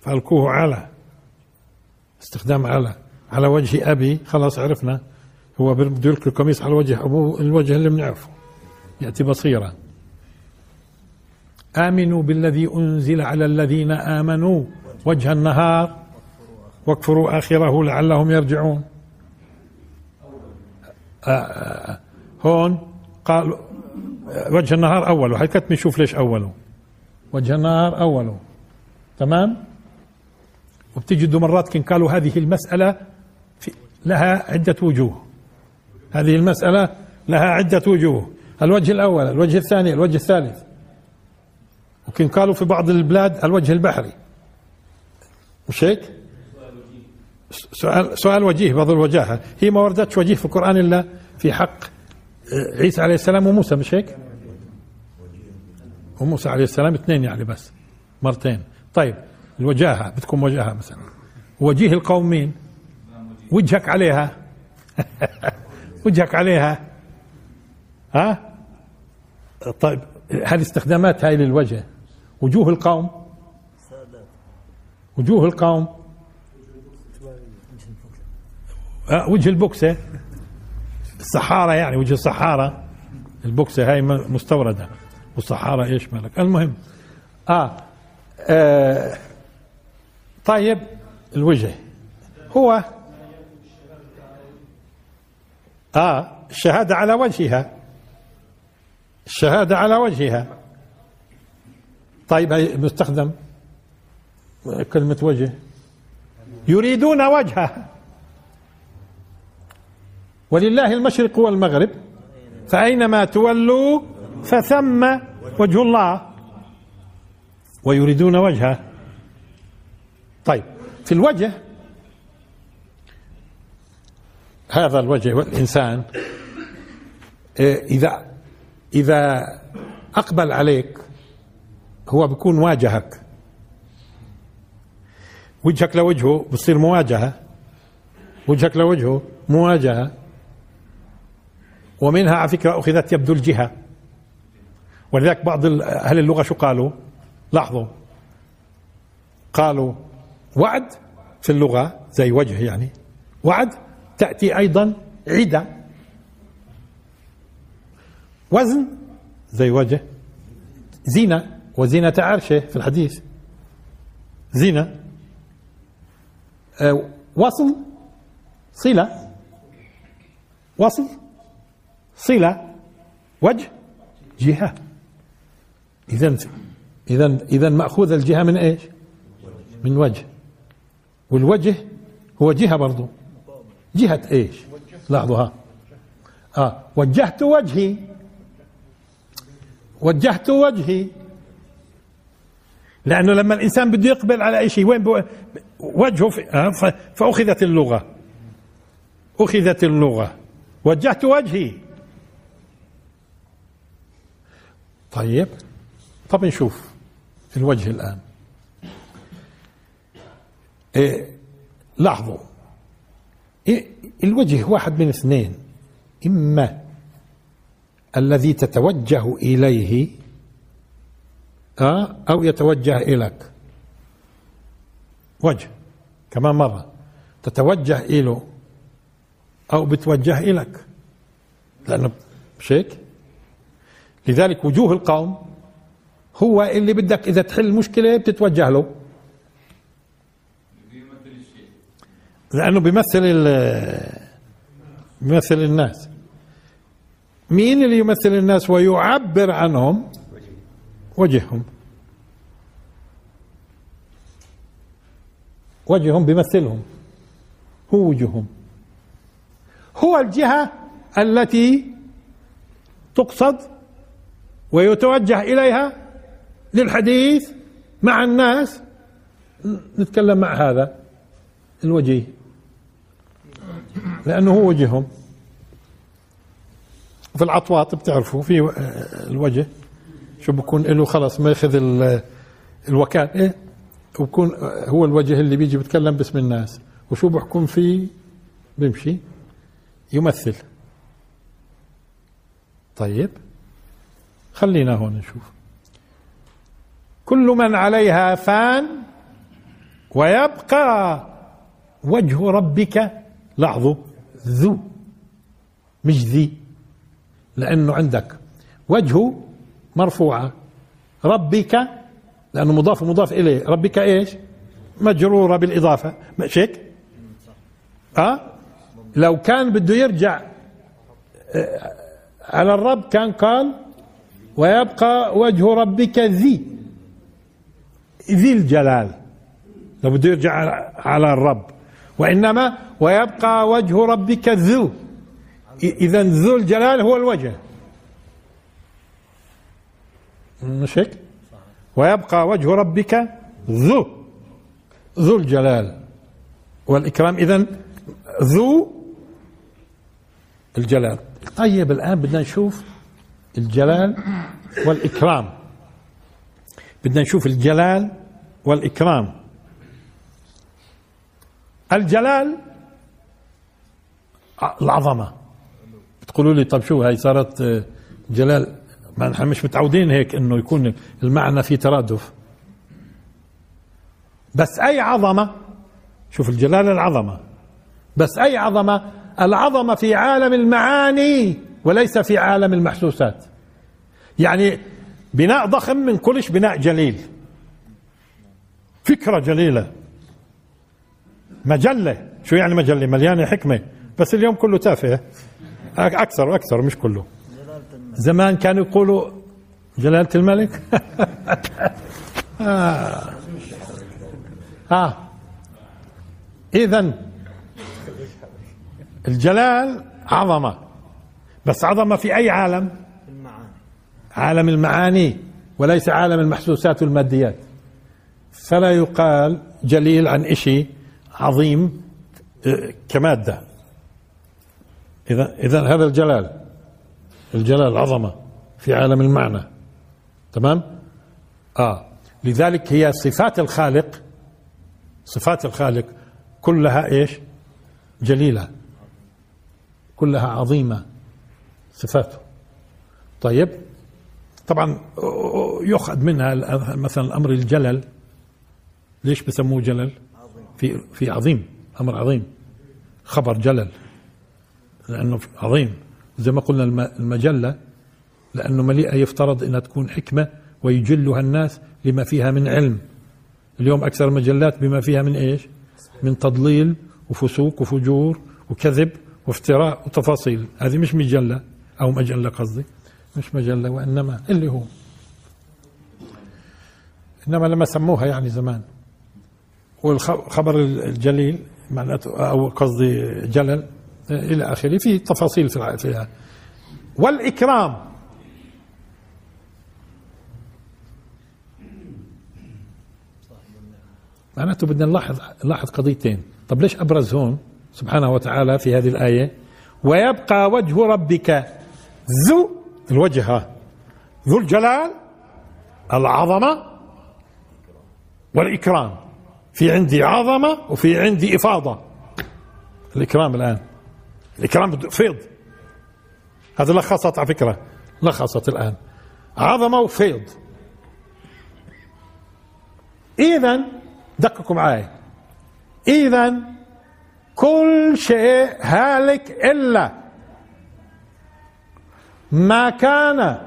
فألقوه على استخدام على على وجه أبي خلاص عرفنا. هو بده يلقي القميص على وجه أبوه الوجه اللي بنعرفه. يأتي بصيرا. آمنوا بالذي أنزل على الذين آمنوا. وجه النهار. واكفروا آخره لعلهم يرجعون. آه، آه، هون قال وجه النهار أوله. هي كتمي شوف ليش أوله. وجه النهار أوله. تمام؟ وبتجدوا مرات كن قالوا هذه المسألة لها عدة وجوه. هذه المسألة لها عدة وجوه. الوجه الأول الوجه الثاني الوجه الثالث. وكن قالوا في بعض البلاد الوجه البحري. مش هيك؟ سؤال سؤال وجيه بعض الوجاهة. هي ما وردتش وجيه في القرآن إلا في حق آه، عيسى عليه السلام وموسى مش هيك؟ وموسى عليه السلام اثنين يعني بس مرتين. طيب الوجاهة بتكون وجاهة مثلا. وجيه القوم مين؟ وجهك عليها. [laughs] وجهك عليها. ها؟ طيب هذه استخدامات هاي للوجه؟ وجوه القوم؟ وجوه القوم؟ آه وجه البكسة الصحارى يعني وجه الصحارى البكسة هاي مستوردة. والصحارى إيش مالك؟ المهم آه, آه طيب الوجه. هو آه الشهادة على وجهها. الشهادة على وجهها. طيب مستخدم؟ كلمة وجه. يريدون وجهه. ولله المشرق والمغرب فأينما تولوا فثم وجه الله. ويريدون وجهه. طيب في الوجه هذا الوجه والإنسان إيه، إذا إذا أقبل عليك هو بيكون واجهك. وجهك لوجهه بصير مواجهة. وجهك لوجهه مواجهة. ومنها على فكرة أخذت يبدو الجهة. ولذلك بعض أهل اللغة شو قالوا؟ لاحظوا. قالوا وعد في اللغة زي وجه يعني. وعد تأتي أيضا عدة. وزن زي وجه. زينة وزينة عرشه في الحديث. زينة. أه وصل. صلة. وصل. صلة. وجه. جهة. إذا إذا إذا مأخوذ الجهة من إيش؟ من وجه. والوجه هو جهة برضو. جهة إيش؟ لاحظوا ها. آه وجهت وجهي. وجهت وجهي. لأنه لما الإنسان بده يقبل على أي شيء وين وجهه في آه فأخذت اللغة. أخذت اللغة. وجهت وجهي. طيب طب نشوف الوجه الآن. إيه لاحظوا. الوجه واحد من اثنين. إما الذي تتوجه إليه آه أو يتوجه إليك. وجه كمان مرة. تتوجه إله أو بتوجه إليك. لأنه مش هيك لذلك وجوه القوم هو اللي بدك إذا تحل مشكلة بتتوجه له. لأنه بيمثل بيمثل الناس. مين اللي يمثل الناس ويعبر عنهم؟ وجههم. وجههم بيمثلهم. هو وجههم. هو الجهة التي تقصد ويتوجه إليها للحديث مع الناس. نتكلم مع هذا الوجيه. لأنه هو وجههم. في العطواط بتعرفوا في الوجه شو بكون له خلص ما ياخذ الوكالة إيه؟ وبكون هو الوجه اللي بيجي بيتكلم باسم الناس. وشو بحكم فيه؟ بيمشي. يمثل. طيب. خلينا هون نشوف. كل من عليها فان ويبقى وجه ربك لاحظوا؟ ذو. مش ذي. لأنه عندك وجهه مرفوعة. ربك لأنه مضاف مضاف إليه. ربك إيش؟ مجرورة بالإضافة. مش هيك؟ أه؟ لو كان بده يرجع آه، على الرب كان قال ويبقى وجه ربك ذي. ذي الجلال. لو بده يرجع على الرب. وإنما ويبقى وجه ربك ذو. إذا ذو الجلال هو الوجه. مش هيك؟ ويبقى وجه ربك ذو. ذو الجلال والإكرام. إذا ذو الجلال. طيب الآن بدنا نشوف الجلال والإكرام. بدنا نشوف الجلال والإكرام. الجلال العظمة. بتقولوا لي طب شو هاي صارت آه، جلال؟ ما نحن مش متعودين هيك إنه يكون المعنى في ترادف. بس أي عظمة؟ شوف الجلال العظمة. بس أي عظمة؟ العظمة في عالم المعاني وليس في عالم المحسوسات. يعني بناء ضخم من كلش بناء جليل. فكرة جليلة. مجلة. شو يعني مجلة؟ مليانة حكمة. بس اليوم كله تافه. أكثر وأكثر مش كله. زمان كانوا يقولوا جلالة الملك؟ [laughs] آه. آه. إذا الجلال عظمة. بس عظمة في أي عالم؟ عالم المعاني وليس عالم المحسوسات والماديات. فلا يقال جليل عن إشي عظيم آه، كمادة. إذا إذا هذا الجلال الجلال العظمة في عالم المعنى. تمام؟ آه. لذلك هي صفات الخالق صفات الخالق كلها إيش؟ جليلة. كلها عظيمة صفاته. طيب؟ طبعا يؤخذ منها مثلا أمر الجلل. ليش بسموه جلل؟ في في عظيم أمر عظيم. خبر جلل لأنه عظيم. زي ما قلنا المجلة لأنه مليئة يفترض إنها تكون حكمة ويجلها الناس لما فيها من علم. اليوم أكثر المجلات بما فيها من إيش؟ من تضليل وفسوق وفجور وكذب وافتراء وتفاصيل. هذه مش مجلة أو مجلة قصدي. مش مجلة وإنما اللي هو. إنما لما سموها يعني زمان. والخبر الجليل معناته أو قصدي جلل إلى آخره في تفاصيل فيها. والإكرام. معناته بدنا نلاحظ نلاحظ قضيتين. طب ليش أبرز هون؟ سبحانه وتعالى في هذه الآية. ويبقى وجه ربك ذو الوجه ذو الجلال العظمة والإكرام. في عندي عظمة وفي عندي إفاضة. الإكرام الآن. الإكرام فيض. هذا لخصت على فكرة. لخصت الآن. عظمة وفيض. اذا دققوا معي اذا كل شيء هالك إلا. ما كان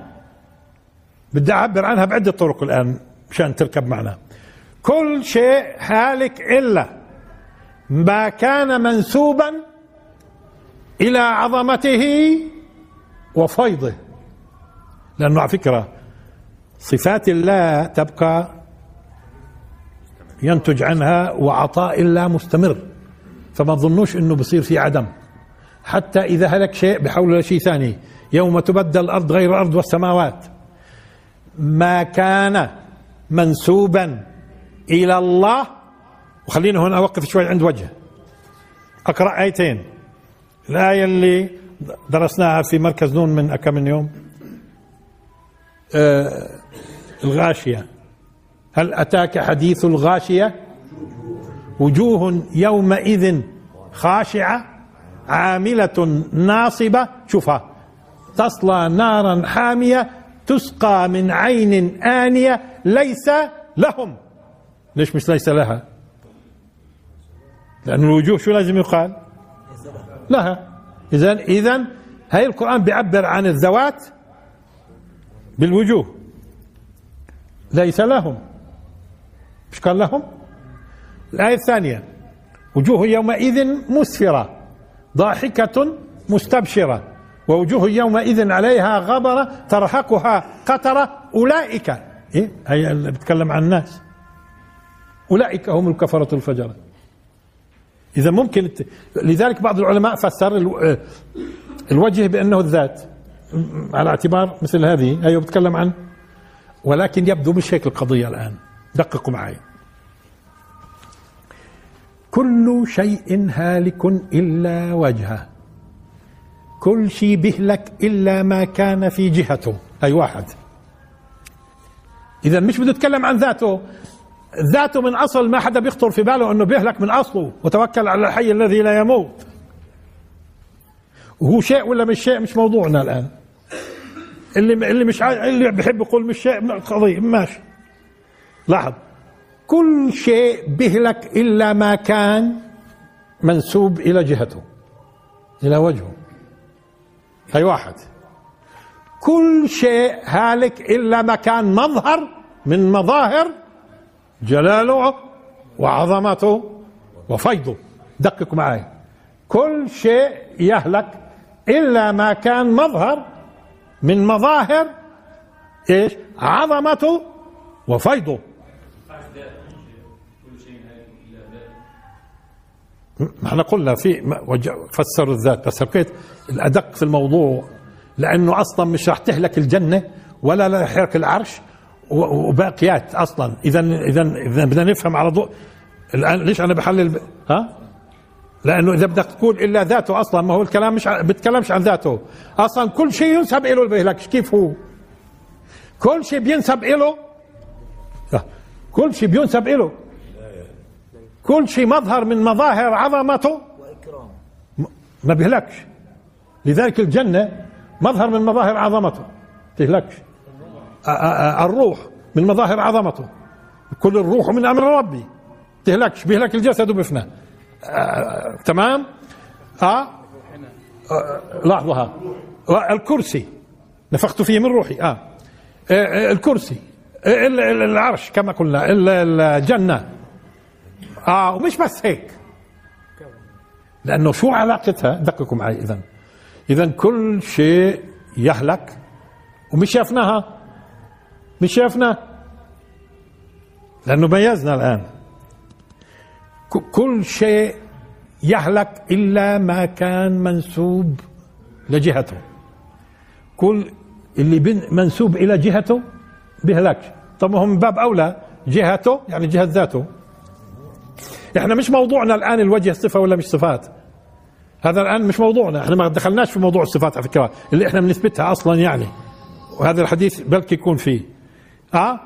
بدي أعبر عنها بعدة طرق الآن مشان تركب معنا. كل شيء هالك إلا ما كان منسوبا إلى عظمته وفيضه. لأنه على فكرة صفات الله تبقى ينتج عنها وعطاء الله مستمر. فما تظنوش إنه بصير في عدم. حتى إذا هلك شيء بحول لشيء ثاني يوم تبدل الأرض غير الأرض والسماوات ما كان منسوبا إلى الله. وخلينا هنا أوقف شوي عند وجه أقرأ آيتين. الآية اللي درسناها في مركز نون من كم من يوم. آه الغاشية. هل أتاك حديث الغاشية؟ وجوه يومئذ خاشعة عاملة ناصبة. شوفها. تصلى نارا حامية تسقى من عين آنية ليس لهم. ليش مش ليس لها؟ لأن الوجوه شو لازم يقال؟ لها. إذا إذا هاي القرآن بيعبر عن الذوات بالوجوه. ليس لهم. مش قال لهم؟ الآية الثانية. وجوه يومئذ مسفرة ضاحكة مستبشرة. ووجوه يومئذ عليها غبرة ترهقها قترة أولئك. إيه؟ هي بتكلم عن الناس. أولئك هم الكفرة الفجرة. إذا ممكن لذلك بعض العلماء فسر الوجه بأنه الذات. على اعتبار مثل هذه. أيوة بتكلم عن؟ ولكن يبدو مش هيك القضية الآن. دققوا معي. كل شيء هالك إلا وجهه. كل شيء بيهلك إلا ما كان في جهته. أي واحد. إذا مش بده يتكلم عن ذاته. ذاته من أصل ما حدا بيخطر في باله أنه بيهلك من أصله. وتوكل على الحي الذي لا يموت. وهو شيء ولا مش شيء؟ مش موضوعنا الآن. اللي اللي مش اللي بحب يقول مش شيء قضية ماشي. لاحظ. كل شيء بهلك إلا ما كان منسوب إلى جهته. إلى وجهه. هي واحد. كل شيء هالك إلا ما كان مظهر من مظاهر جلاله وعظمته وفيضه. دقق معي كل شيء يهلك إلا ما كان مظهر من مظاهر إيش؟ عظمته وفيضه. ما إحنا قلنا في فسروا الذات بس بقيت الأدق في الموضوع لأنه أصلا مش راح تهلك الجنة ولا لا يحرك العرش وباقيات أصلا. إذا إذا إذا بدنا نفهم على ضوء. الآن ليش أنا بحلل ب- ها؟ لأنه إذا بدك تقول إلا ذاته أصلا ما هو الكلام مش ع- بتكلمش عن ذاته. أصلا كل شيء ينسب إله اللي بيهلكش كيف هو؟ كل شيء بينسب آه. كل شيء بينسب إله كل شيء مظهر من مظاهر عظمته وإكرام ما بيهلكش. لذلك الجنة مظهر من مظاهر عظمته. تهلكش. الروح من مظاهر عظمته. كل الروح من أمر ربي. تهلكش بيهلك الجسد وبفنى تمام؟ آه آه، لحظة. ها. الكرسي. نفخت فيه من روحي. آه, آه الكرسي. ال- ال- العرش كما قلنا. ال- الجنة. آه. ومش بس هيك. لأنه شو علاقتها؟ دققوا معي اذا اذا كل شيء يهلك. ومش شافناها. مش شافنا لأنه ميزنا الآن. ك- كل شيء يهلك إلا ما كان منسوب لجهته. كل اللي منسوب إلى جهته بيهلك طب هو من باب أولى؟ جهته يعني جهة ذاته. إحنا مش موضوعنا الآن الوجه صفة ولا مش صفات. هذا الآن مش موضوعنا. إحنا ما دخلناش في موضوع الصفات على فكرة. اللي إحنا بنثبتها أصلا يعني. وهذا الحديث بلكي يكون فيه. آه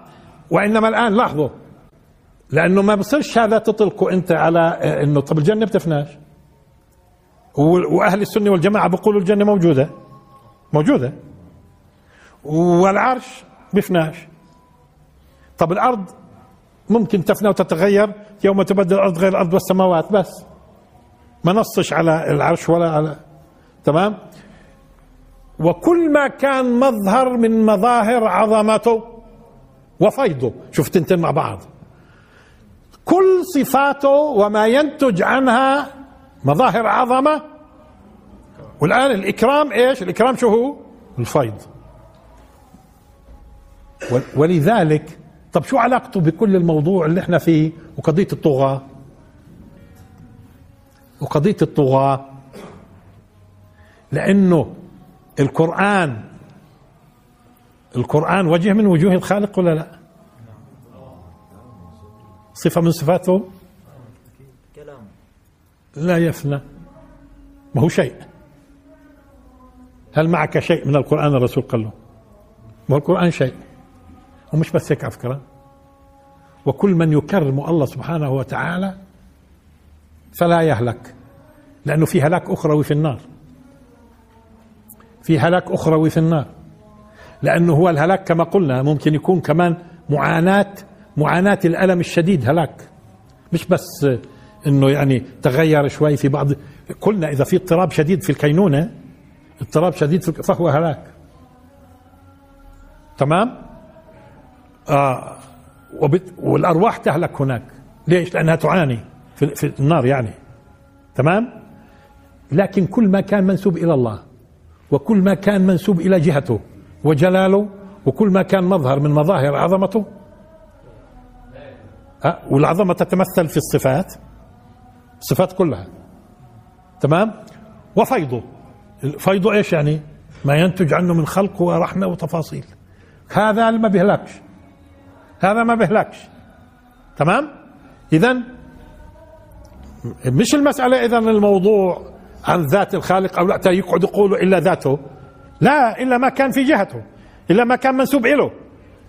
وإنما الآن لاحظوا لأنه ما بصيرش هذا تطلقوا أنت على آه، إنه طب الجنة بتفناش. وأهل السنة والجماعة بيقولوا الجنة موجودة. موجودة. والعرش بفناش طب الأرض ممكن تفنى وتتغير يوم تبدل الأرض غير الأرض والسماوات بس. ما نصش على العرش ولا على تمام؟ وكل ما كان مظهر من مظاهر عظمته وفيضه. شفت انت مع بعض. كل صفاته وما ينتج عنها مظاهر عظمة. والآن الإكرام إيش؟ الإكرام شو هو؟ الفيض. ول- ولذلك طب شو علاقته بكل الموضوع اللي إحنا فيه؟ وقضية الطغاة. وقضية الطغاة. لأنه القرآن القرآن وجه من وجوه الخالق ولا لا؟ صفة من صفاته؟ لا يفنى. ما هو شيء. هل معك شيء من القرآن الرسول قال له؟ ما هو القرآن شيء. ومش بس هيك على فكرة. وكل من يكرم الله سبحانه وتعالى فلا يهلك لأنه في هلاك أخروي في النار. في هلاك أخروي في النار. لأنه هو الهلاك كما قلنا ممكن يكون كمان معاناة معاناة الألم الشديد هلاك. مش بس إنه يعني تغير شوي في بعض قلنا إذا في اضطراب شديد في الكينونة اضطراب شديد في فهو هلاك. تمام؟ آه وبت والأرواح تهلك هناك. ليش؟ لأنها تعاني في, في النار يعني. تمام؟ لكن كل ما كان منسوب إلى الله وكل ما كان منسوب إلى جهته وجلاله وكل ما كان مظهر من مظاهر عظمته. أه؟ والعظمة تتمثل في الصفات الصفات كلها. تمام؟ وفيضه. فيضه إيش يعني؟ ما ينتج عنه من خلق ورحمة وتفاصيل. هذا ما بيهلكش هذا ما بيهلكش تمام؟ اذا مش المسألة اذا الموضوع عن ذات الخالق أو لا يقعد يقولوا إلا ذاته. لا إلا ما كان في جهته إلا ما كان منسوب له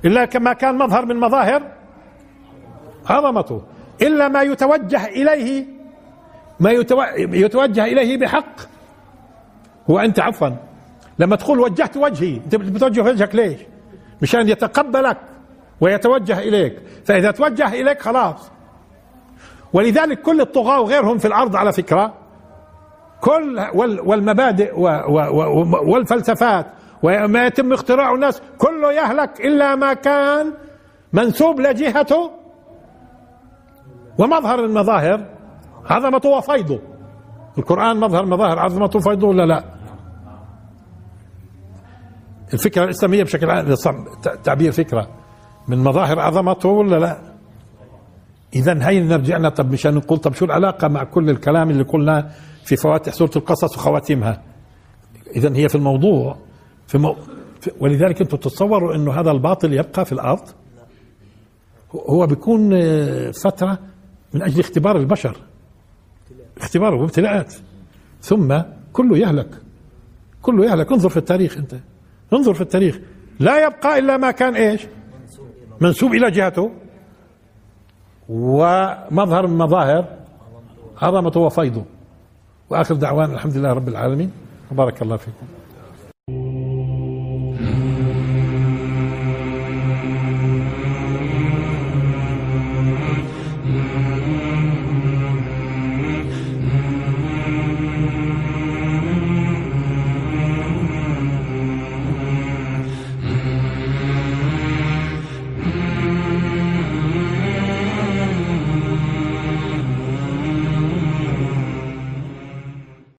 إلا ما كان مظهر من مظاهر عظمته. إلا ما يتوجه إليه ما يتو- يتوجه إليه بحق. هو أنت عفوا لما تقول وجهت وجهي أنت بتوجه وجهك ليش؟ مشان يتقبلك ويتوجه إليك. فإذا توجه إليك خلاص. ولذلك كل الطغاة وغيرهم في الأرض على فكرة كل وال- والمبادئ والفلسفات وما يتم اختراعه الناس كله يهلك إلا ما كان منسوب لجهته ومظهر المظاهر. عظمته وفيضه القرآن مظهر مظاهر. عظمته وفيضه ولا لا؟ الفكرة الإسلامية بشكل عام تعبير فكرة من مظاهر عظمته ولا لا؟ إذا هي نرجعنا. طب مشان نقول طب شو العلاقة مع كل الكلام اللي قلناه؟ في فواتح سورة القصص وخواتيمها. اذا هي في الموضوع. في, مو في ولذلك أنتم تتصوروا إنه هذا الباطل يبقى في الأرض. هو- بيكون آه، فترة من أجل اختبار البشر. اختبار وابتلاءات ثم كله يهلك. كله يهلك. انظر في التاريخ أنت. انظر في التاريخ. لا يبقى إلا ما كان إيش؟ منسوب إلى جهته. ومظهر من مظاهر عظمته وفيضه. وآخر دعوانا الحمد لله رب العالمين. وبارك الله فيكم.